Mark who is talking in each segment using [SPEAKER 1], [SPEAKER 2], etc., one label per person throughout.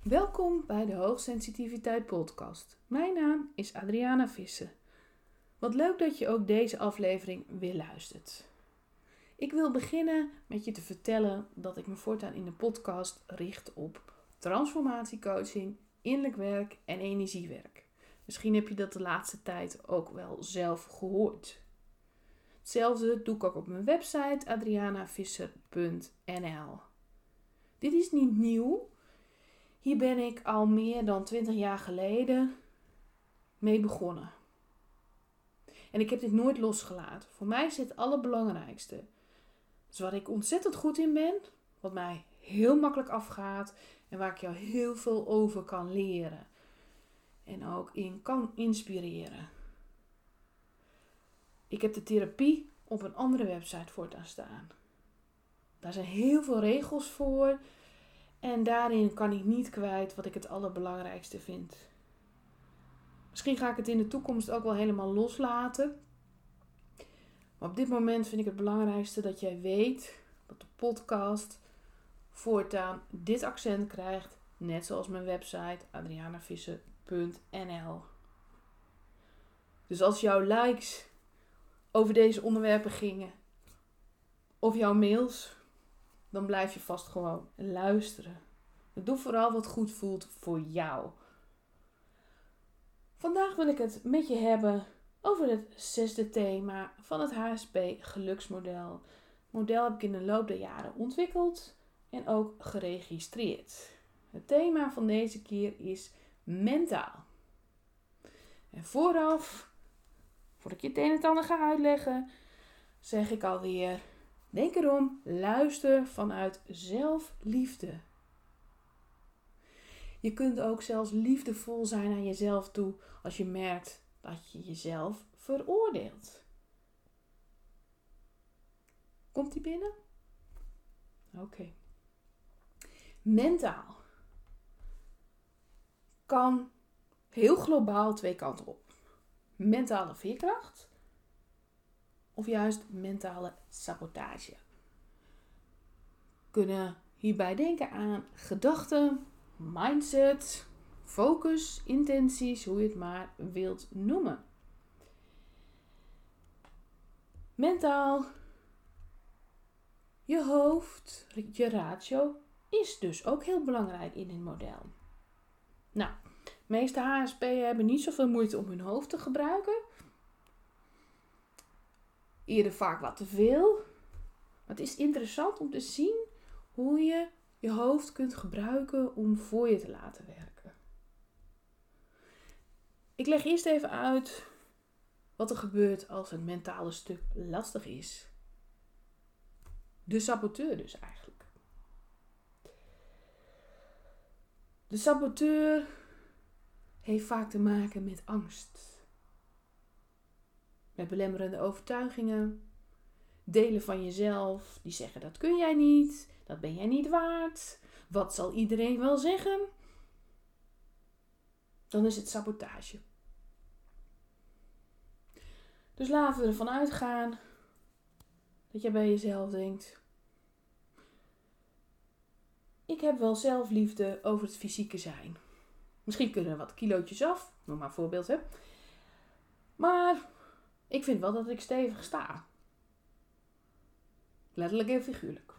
[SPEAKER 1] Welkom bij de Hoogsensitiviteit Podcast. Mijn naam is Adriana Vissen. Wat leuk dat je ook deze aflevering weer luistert. Ik wil beginnen met je te vertellen dat ik me voortaan in de podcast richt op transformatiecoaching, innerlijk werk en energiewerk. Misschien heb je dat de laatste tijd ook wel zelf gehoord. Hetzelfde doe ik ook op mijn website adrianavisser.nl. Dit is niet nieuw. Hier ben ik al meer dan 20 jaar geleden mee begonnen. En ik heb dit nooit losgelaten. Voor mij is het allerbelangrijkste. Dus waar ik ontzettend goed in ben, wat mij heel makkelijk afgaat en waar ik jou heel veel over kan leren. En ook in kan inspireren. Ik heb de therapie op een andere website voortaan staan. Daar zijn heel veel regels voor. En daarin kan ik niet kwijt wat ik het allerbelangrijkste vind. Misschien ga ik het in de toekomst ook wel helemaal loslaten. Maar op dit moment vind ik het belangrijkste dat jij weet dat de podcast voortaan dit accent krijgt. Net zoals mijn website adrianavissen.nl. Dus als jouw likes over deze onderwerpen gingen, of jouw mails, dan blijf je vast gewoon luisteren. Doe vooral wat goed voelt voor jou. Vandaag wil ik het met je hebben over het zesde thema van het HSP geluksmodel. Het model heb ik in de loop der jaren ontwikkeld en ook geregistreerd. Het thema van deze keer is mentaal. En vooraf, voordat ik je het een en ander ga uitleggen, zeg ik alweer: denk erom, luister vanuit zelfliefde. Je kunt ook zelfs liefdevol zijn aan jezelf toe als je merkt dat je jezelf veroordeelt. Komt die binnen? Oké. Mentaal kan heel globaal twee kanten op. Mentale veerkracht of juist mentale sabotage. Kunnen hierbij denken aan gedachten, mindset, focus, intenties, hoe je het maar wilt noemen. Mentaal, je hoofd, je ratio is dus ook heel belangrijk in dit model. Nou, de meeste HSP hebben niet zoveel moeite om hun hoofd te gebruiken. Eerder vaak wat te veel. Maar het is interessant om te zien hoe je je hoofd kunt gebruiken om voor je te laten werken. Ik leg eerst even uit wat er gebeurt als het mentale stuk lastig is. De saboteur dus eigenlijk. De saboteur heeft vaak te maken met angst. Belemmerende overtuigingen. Delen van jezelf die zeggen dat kun jij niet, dat ben jij niet waard. Wat zal iedereen wel zeggen? Dan is het sabotage. Dus laten we ervan uitgaan dat je bij jezelf denkt: Ik heb wel zelfliefde over het fysieke zijn. Misschien kunnen er wat kilootjes af, noem maar een voorbeeld hè. Maar ik vind wel dat ik stevig sta. Letterlijk en figuurlijk.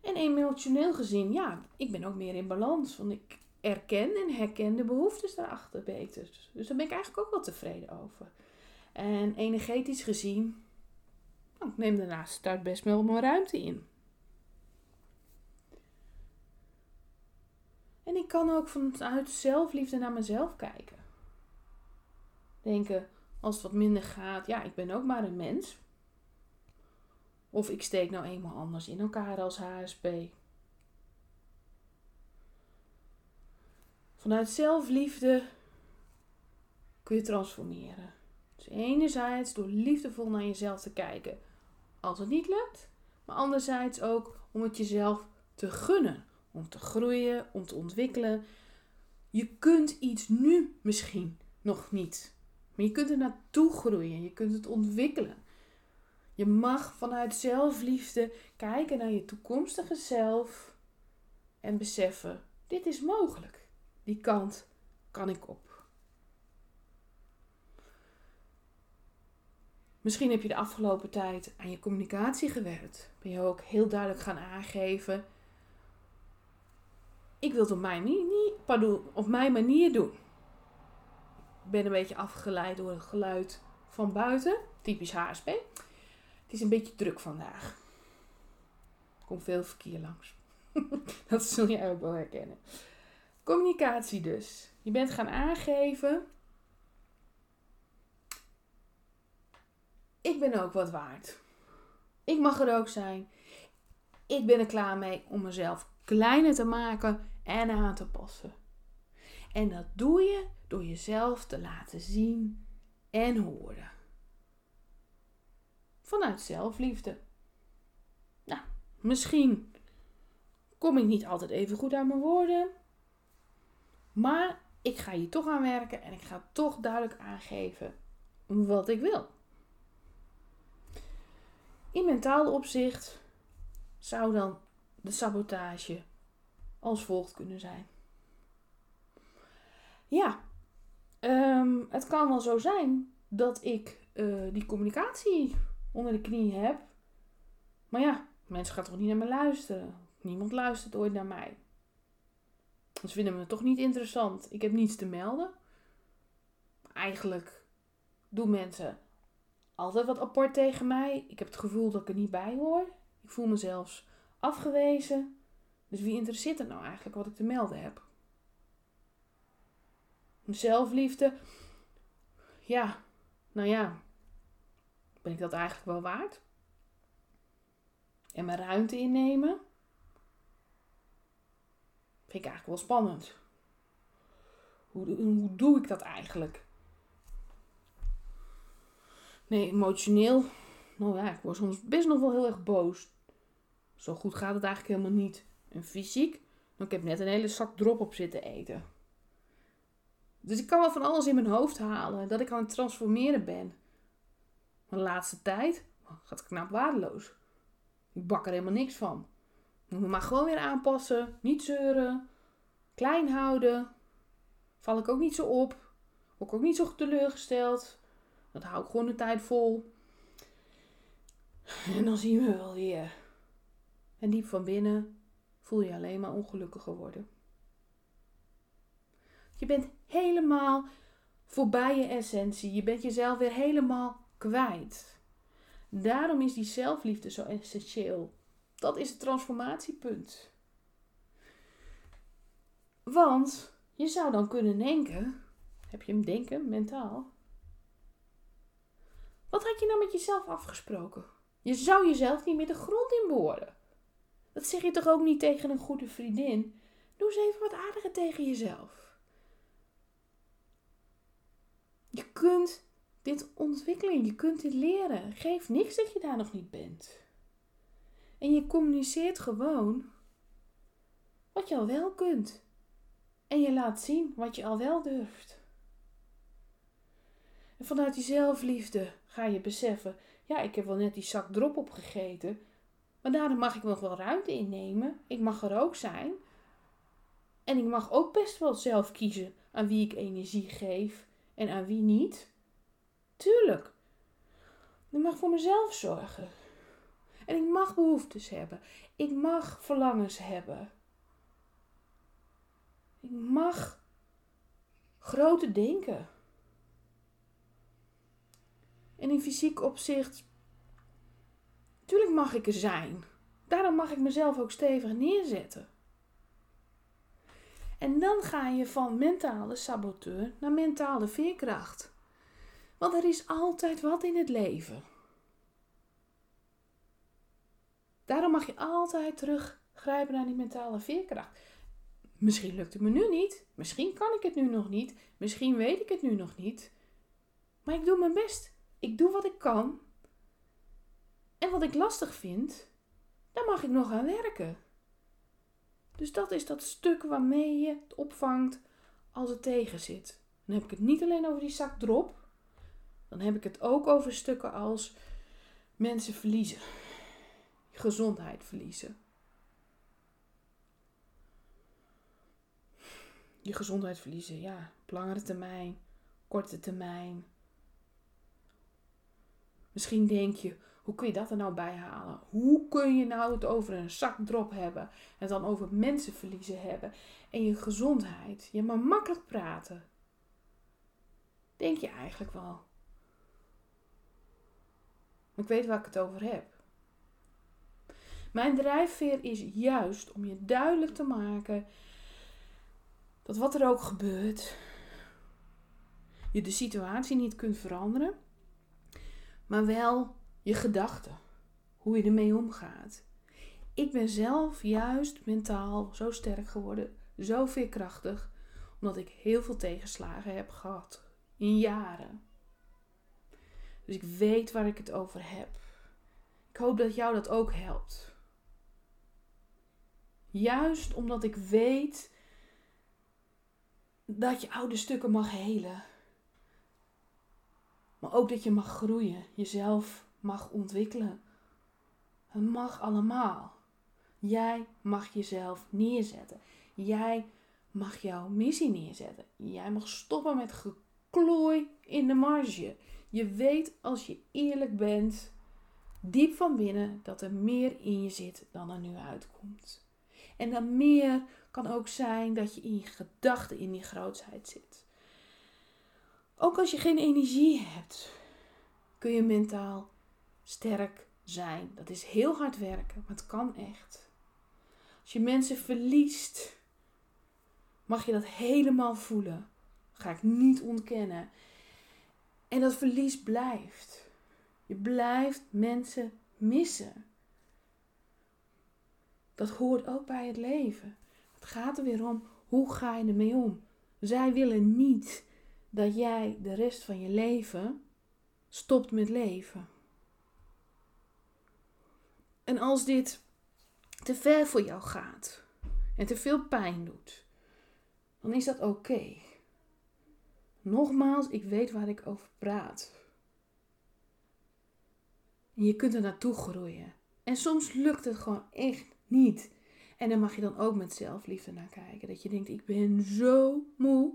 [SPEAKER 1] En emotioneel gezien, ja, ik ben ook meer in balans. Want ik erken en herken de behoeftes daarachter beter. Dus daar ben ik eigenlijk ook wel tevreden over. En energetisch gezien, nou, ik neem daarnaast start best wel mijn ruimte in. En ik kan ook vanuit zelfliefde naar mezelf kijken. Denken, als het wat minder gaat, ja, ik ben ook maar een mens. Of ik steek nou eenmaal anders in elkaar als HSP. Vanuit zelfliefde kun je transformeren. Dus enerzijds door liefdevol naar jezelf te kijken als het niet lukt. Maar anderzijds ook om het jezelf te gunnen. Om te groeien, om te ontwikkelen. Je kunt iets nu misschien nog niet. Maar je kunt er naartoe groeien. Je kunt het ontwikkelen. Je mag vanuit zelfliefde kijken naar je toekomstige zelf en beseffen: dit is mogelijk. Die kant kan ik op. Misschien heb je de afgelopen tijd aan je communicatie gewerkt. Ben je ook heel duidelijk gaan aangeven: ik wil het op mijn, op mijn manier doen. Ben een beetje afgeleid door het geluid van buiten, typisch HSP. Het is een beetje druk vandaag. Komt veel verkeer langs. Dat zul je ook wel herkennen. Communicatie dus. Je bent gaan aangeven. Ik ben ook wat waard. Ik mag er ook zijn. Ik ben er klaar mee om mezelf kleiner te maken en aan te passen. En dat doe je door jezelf te laten zien en horen. Vanuit zelfliefde. Nou, misschien kom ik niet altijd even goed aan mijn woorden. Maar ik ga hier toch aan werken en ik ga toch duidelijk aangeven wat ik wil. In mentaal opzicht zou dan de sabotage als volgt kunnen zijn. Ja, ehm, het kan wel zo zijn dat ik uh, die communicatie onder de knie heb. Maar ja, mensen gaan toch niet naar me luisteren. Niemand luistert ooit naar mij. Ze vinden me toch niet interessant. Ik heb niets te melden. Eigenlijk doen mensen altijd wat apart tegen mij. Ik heb het gevoel dat ik er niet bij hoor. Ik voel me zelfs afgewezen. Dus wie interesseert het nou eigenlijk wat ik te melden heb? Zelfliefde. Ja, nou ja. Ben ik dat eigenlijk wel waard? En mijn ruimte innemen? Vind ik eigenlijk wel spannend. Hoe, hoe doe ik dat eigenlijk? Nee, emotioneel. Nou ja, ik word soms best nog wel heel erg boos. Zo goed gaat het eigenlijk helemaal niet. En fysiek? Nou, ik heb net een hele zak drop op zitten eten. Dus ik kan wel van alles in mijn hoofd halen dat ik aan het transformeren ben. Maar de laatste tijd gaat het knap waardeloos. Ik bak er helemaal niks van. Moet me maar gewoon weer aanpassen. Niet zeuren. Klein houden. Val ik ook niet zo op. Word ik ook niet zo teleurgesteld. Dat hou ik gewoon de tijd vol. En dan zien we wel weer. En diep van binnen voel je alleen maar ongelukkiger worden. Je bent helemaal voorbij je essentie. Je bent jezelf weer helemaal kwijt. Daarom is die zelfliefde zo essentieel. Dat is het transformatiepunt. Want je zou dan kunnen denken, heb je hem denken mentaal? Wat had je nou met jezelf afgesproken? Je zou jezelf niet meer de grond in boren. Dat zeg je toch ook niet tegen een goede vriendin? Doe eens even wat aardiger tegen jezelf. Je kunt dit ontwikkelen, je kunt dit leren. Geef niks dat je daar nog niet bent. En je communiceert gewoon wat je al wel kunt. En je laat zien wat je al wel durft. En vanuit die zelfliefde ga je beseffen: ja, ik heb wel net die zak drop opgegeten, maar daarom mag ik nog wel ruimte innemen. Ik mag er ook zijn. En ik mag ook best wel zelf kiezen aan wie ik energie geef en aan wie niet. Tuurlijk. Ik mag voor mezelf zorgen. En ik mag behoeftes hebben. Ik mag verlangens hebben. Ik mag grote denken. En in fysiek opzicht Tuurlijk mag ik er zijn. Daarom mag ik mezelf ook stevig neerzetten. En dan ga je van mentale saboteur naar mentale veerkracht. Want er is altijd wat in het leven. Daarom mag je altijd teruggrijpen naar die mentale veerkracht. Misschien lukt het me nu niet. Misschien kan ik het nu nog niet. Misschien weet ik het nu nog niet. Maar ik doe mijn best. Ik doe wat ik kan. En wat ik lastig vind, daar mag ik nog aan werken. Dus dat is dat stuk waarmee je het opvangt als het tegen zit. Dan heb ik het niet alleen over die zak drop. Dan heb ik het ook over stukken als mensen verliezen. Gezondheid verliezen. je gezondheid verliezen. Ja, op langere termijn, korte termijn. Misschien denk je, hoe kun je dat er nou bij halen? Hoe kun je nou het over een zakdrop hebben en dan over mensen verliezen hebben en je gezondheid? Je maar makkelijk praten. Denk je eigenlijk wel. Ik weet waar ik het over heb. Mijn drijfveer is juist om je duidelijk te maken dat wat er ook gebeurt, je de situatie niet kunt veranderen, maar wel je gedachten, hoe je ermee omgaat. Ik ben zelf juist mentaal zo sterk geworden, zo veerkrachtig, omdat ik heel veel tegenslagen heb gehad in jaren. Dus ik weet waar ik het over heb. Ik hoop dat jou dat ook helpt. Juist omdat ik weet dat je oude stukken mag helen. Maar ook dat je mag groeien, jezelf mag ontwikkelen. Het mag allemaal. Jij mag jezelf neerzetten. Jij mag jouw missie neerzetten. Jij mag stoppen met geklooi in de marge. Je weet als je eerlijk bent, diep van binnen, dat er meer in je zit dan er nu uitkomt. En dat meer kan ook zijn dat je in je gedachten in die grootheid zit. Ook als je geen energie hebt, kun je mentaal sterk zijn. Dat is heel hard werken, maar het kan echt. Als je mensen verliest, mag je dat helemaal voelen. ga ik niet ontkennen. En dat verlies blijft. Je blijft mensen missen. Dat hoort ook bij het leven. Het gaat er weer om, hoe ga je ermee om? Zij willen niet dat jij de rest van je leven stopt met leven. En als dit te ver voor jou gaat en te veel pijn doet, dan is dat oké. Nogmaals, ik weet waar ik over praat. En je kunt er naartoe groeien. En soms lukt het gewoon echt niet. En dan mag je dan ook met zelfliefde naar kijken. Dat je denkt, ik ben zo moe.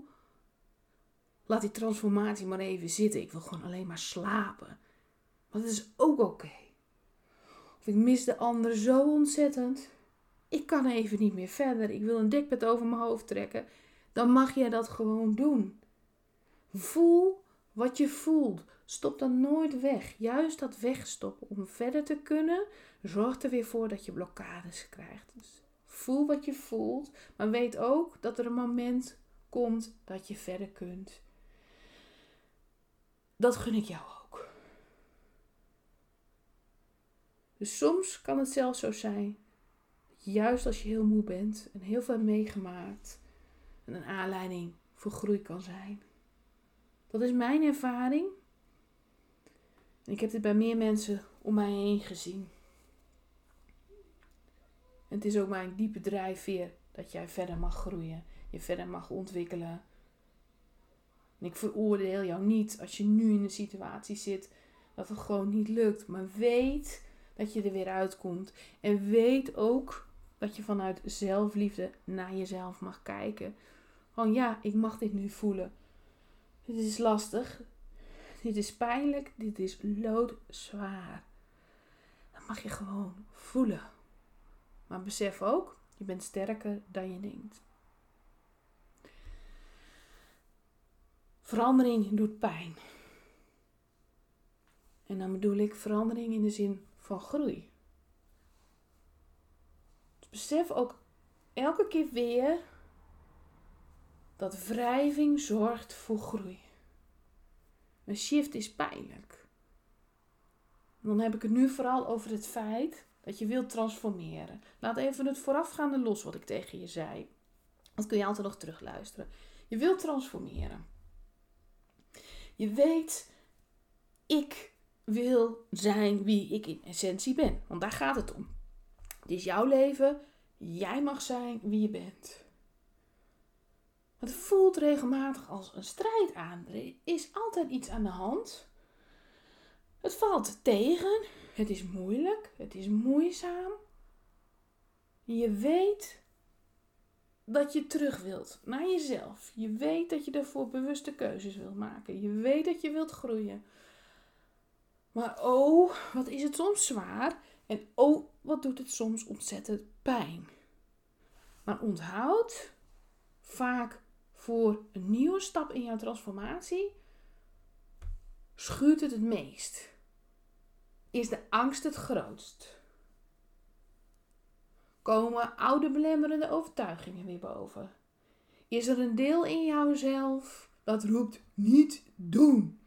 [SPEAKER 1] Laat die transformatie maar even zitten. Ik wil gewoon alleen maar slapen. Maar dat is ook oké. Ik mis de ander zo ontzettend. Ik kan even niet meer verder. Ik wil een dekbed over mijn hoofd trekken. Dan mag jij dat gewoon doen. Voel wat je voelt. Stop dan nooit weg. Juist dat wegstoppen om verder te kunnen, zorgt er weer voor dat je blokkades krijgt. Dus voel wat je voelt, maar weet ook dat er een moment komt dat je verder kunt. Dat gun ik jou ook. Dus soms kan het zelfs zo zijn, juist als je heel moe bent en heel veel meegemaakt, een aanleiding voor groei kan zijn. Dat is mijn ervaring. En ik heb dit bij meer mensen om mij heen gezien. En het is ook mijn diepe drijfveer dat jij verder mag groeien, je verder mag ontwikkelen. En ik veroordeel jou niet als je nu in een situatie zit dat het gewoon niet lukt. Maar weet dat je er weer uitkomt. En weet ook dat je vanuit zelfliefde naar jezelf mag kijken. Van ja, ik mag dit nu voelen. Dit is lastig. Dit is pijnlijk. Dit is loodzwaar. Dat mag je gewoon voelen. Maar besef ook, je bent sterker dan je denkt. Verandering doet pijn. En dan bedoel ik verandering in de zin van groei. Dus besef ook elke keer weer dat wrijving zorgt voor groei. Een shift is pijnlijk. dan heb ik het nu vooral over het feit dat je wilt transformeren. Laat even het voorafgaande los wat ik tegen je zei. Dat kun je altijd nog terugluisteren. Je wilt transformeren. Je weet, ik wil zijn wie ik in essentie ben. Want daar gaat het om. Het is jouw leven. Jij mag zijn wie je bent. Het voelt regelmatig als een strijd aan. Er is altijd iets aan de hand. Het valt tegen. Het is moeilijk. Het is moeizaam. Je weet dat je terug wilt naar jezelf. Je weet dat je ervoor bewuste keuzes wilt maken. Je weet dat je wilt groeien. Maar oh, wat is het soms zwaar. En oh, wat doet het soms ontzettend pijn. Maar onthoud, vaak voor een nieuwe stap in jouw transformatie, schuurt het het meest. Is de angst het grootst? Komen oude belemmerende overtuigingen weer boven? Is er een deel in jouzelf dat roept niet doen?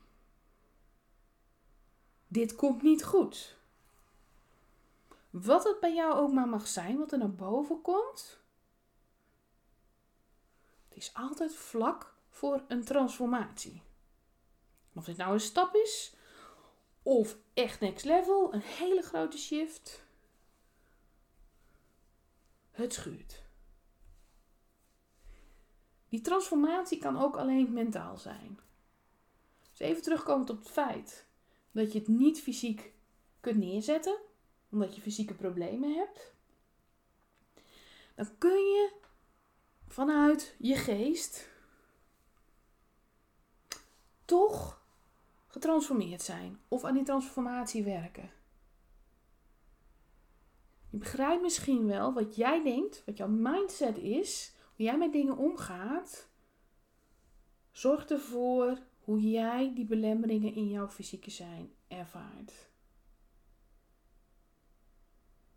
[SPEAKER 1] Dit komt niet goed. Wat het bij jou ook maar mag zijn, wat er naar boven komt, het is altijd vlak voor een transformatie. Of dit nou een stap is, of echt next level, een hele grote shift. Het schuurt. Die transformatie kan ook alleen mentaal zijn. Dus even terugkomend op het feit dat je het niet fysiek kunt neerzetten, omdat je fysieke problemen hebt. Dan kun je vanuit je geest toch getransformeerd zijn of aan die transformatie werken. Je begrijpt misschien wel wat jij denkt, wat jouw mindset is, hoe jij met dingen omgaat. Zorg ervoor hoe jij die belemmeringen in jouw fysieke zijn ervaart.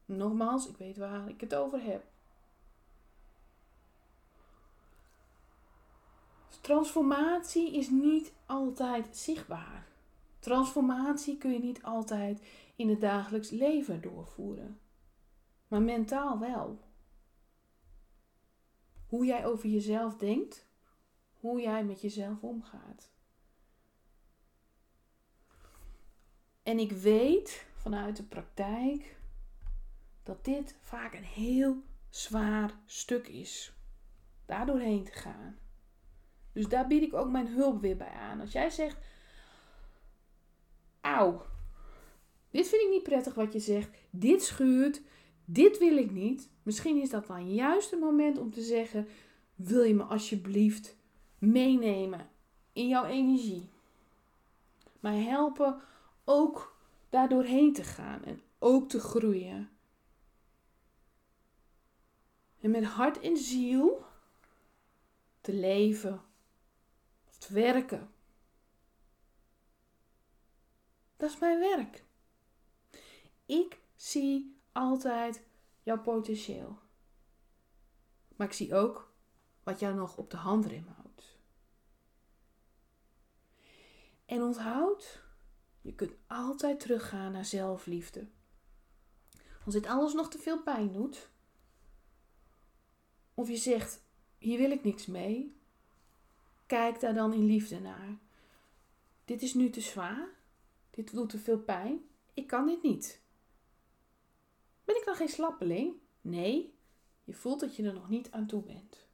[SPEAKER 1] Nogmaals, ik weet waar ik het over heb. Transformatie is niet altijd zichtbaar. Transformatie kun je niet altijd in het dagelijks leven doorvoeren, maar mentaal wel. Hoe jij over jezelf denkt, hoe jij met jezelf omgaat. En ik weet vanuit de praktijk dat dit vaak een heel zwaar stuk is. Daar doorheen te gaan. Dus daar bied ik ook mijn hulp weer bij aan. Als jij zegt, auw, dit vind ik niet prettig wat je zegt, dit schuurt, dit wil ik niet. Misschien is dat dan juist het moment om te zeggen, wil je me alsjeblieft meenemen in jouw energie? Mij helpen ook daar doorheen te gaan en ook te groeien. En met hart en ziel te leven of te werken. Dat is mijn werk. Ik zie altijd jouw potentieel. Maar ik zie ook wat jou nog op de handrem houdt. En onthoud, je kunt altijd teruggaan naar zelfliefde. Als dit alles nog te veel pijn doet, of je zegt, hier wil ik niks mee. Kijk daar dan in liefde naar. Dit is nu te zwaar. Dit doet te veel pijn. Ik kan dit niet. Ben ik dan geen slappeling? Nee, je voelt dat je er nog niet aan toe bent.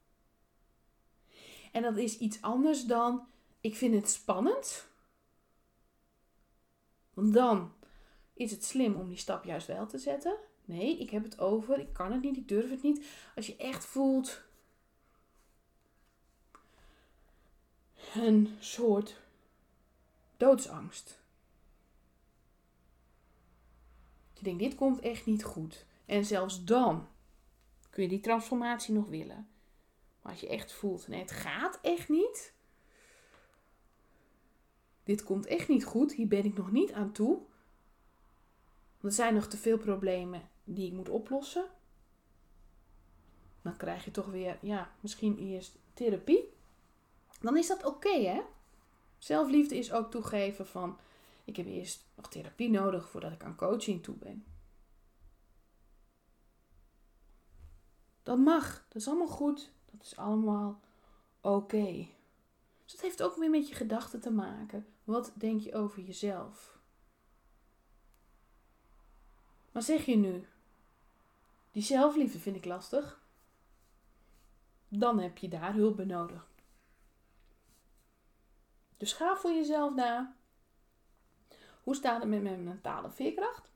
[SPEAKER 1] En dat is iets anders dan ik vind het spannend. Want dan is het slim om die stap juist wel te zetten. Nee, ik heb het over. Ik kan het niet. Ik durf het niet. Als je echt voelt. Een soort doodsangst. Je denkt, dit komt echt niet goed. En zelfs dan kun je die transformatie nog willen. Maar als je echt voelt, nee, het gaat echt niet. Dit komt echt niet goed. Hier ben ik nog niet aan toe. er zijn nog te veel problemen die ik moet oplossen. Dan krijg je toch weer, ja, misschien eerst therapie. Dan is dat oké, hè? Zelfliefde is ook toegeven van, ik heb eerst nog therapie nodig voordat ik aan coaching toe ben. Dat mag, dat is allemaal goed, dat is allemaal oké. Dus dat heeft ook weer met je gedachten te maken. Wat denk je over jezelf? Maar zeg je nu, die zelfliefde vind ik lastig. Dan heb je daar hulp bij nodig. Dus ga voor jezelf na. Hoe staat het met mijn mentale veerkracht?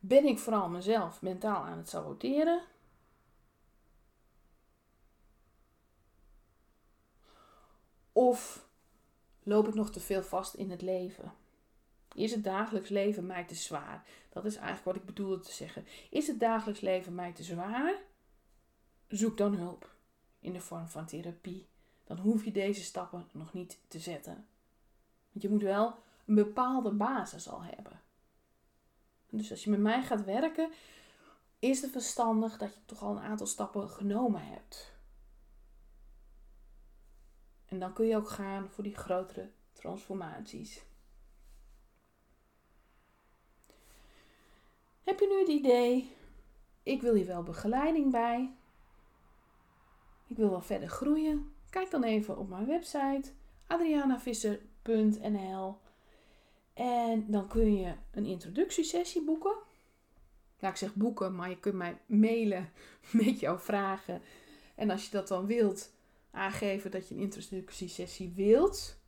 [SPEAKER 1] Ben ik vooral mezelf mentaal aan het saboteren? Of loop ik nog te veel vast in het leven? Is het dagelijks leven mij te zwaar? Dat is eigenlijk wat ik bedoelde te zeggen. Is het dagelijks leven mij te zwaar? Zoek dan hulp in de vorm van therapie. Dan hoef je deze stappen nog niet te zetten. Want je moet wel een bepaalde basis al hebben. Dus als je met mij gaat werken, is het verstandig dat je toch al een aantal stappen genomen hebt. En dan kun je ook gaan voor die grotere transformaties. Heb je nu het idee, ik wil hier wel begeleiding bij. Ik wil wel verder groeien. Kijk dan even op mijn website adrianavisser.nl en dan kun je een introductiesessie boeken. Ja, ik zeg boeken, maar je kunt mij mailen met jouw vragen. En als je dat dan wilt, aangeven dat je een introductiesessie wilt.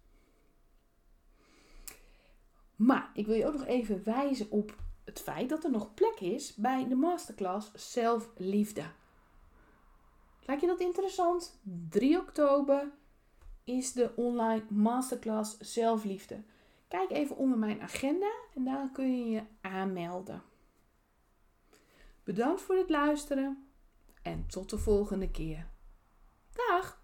[SPEAKER 1] Maar ik wil je ook nog even wijzen op het feit dat er nog plek is bij de masterclass Zelfliefde. Lijkt je dat interessant? 3 oktober is de online masterclass Zelfliefde. Kijk even onder mijn agenda en daar kun je je aanmelden. Bedankt voor het luisteren en tot de volgende keer. Dag!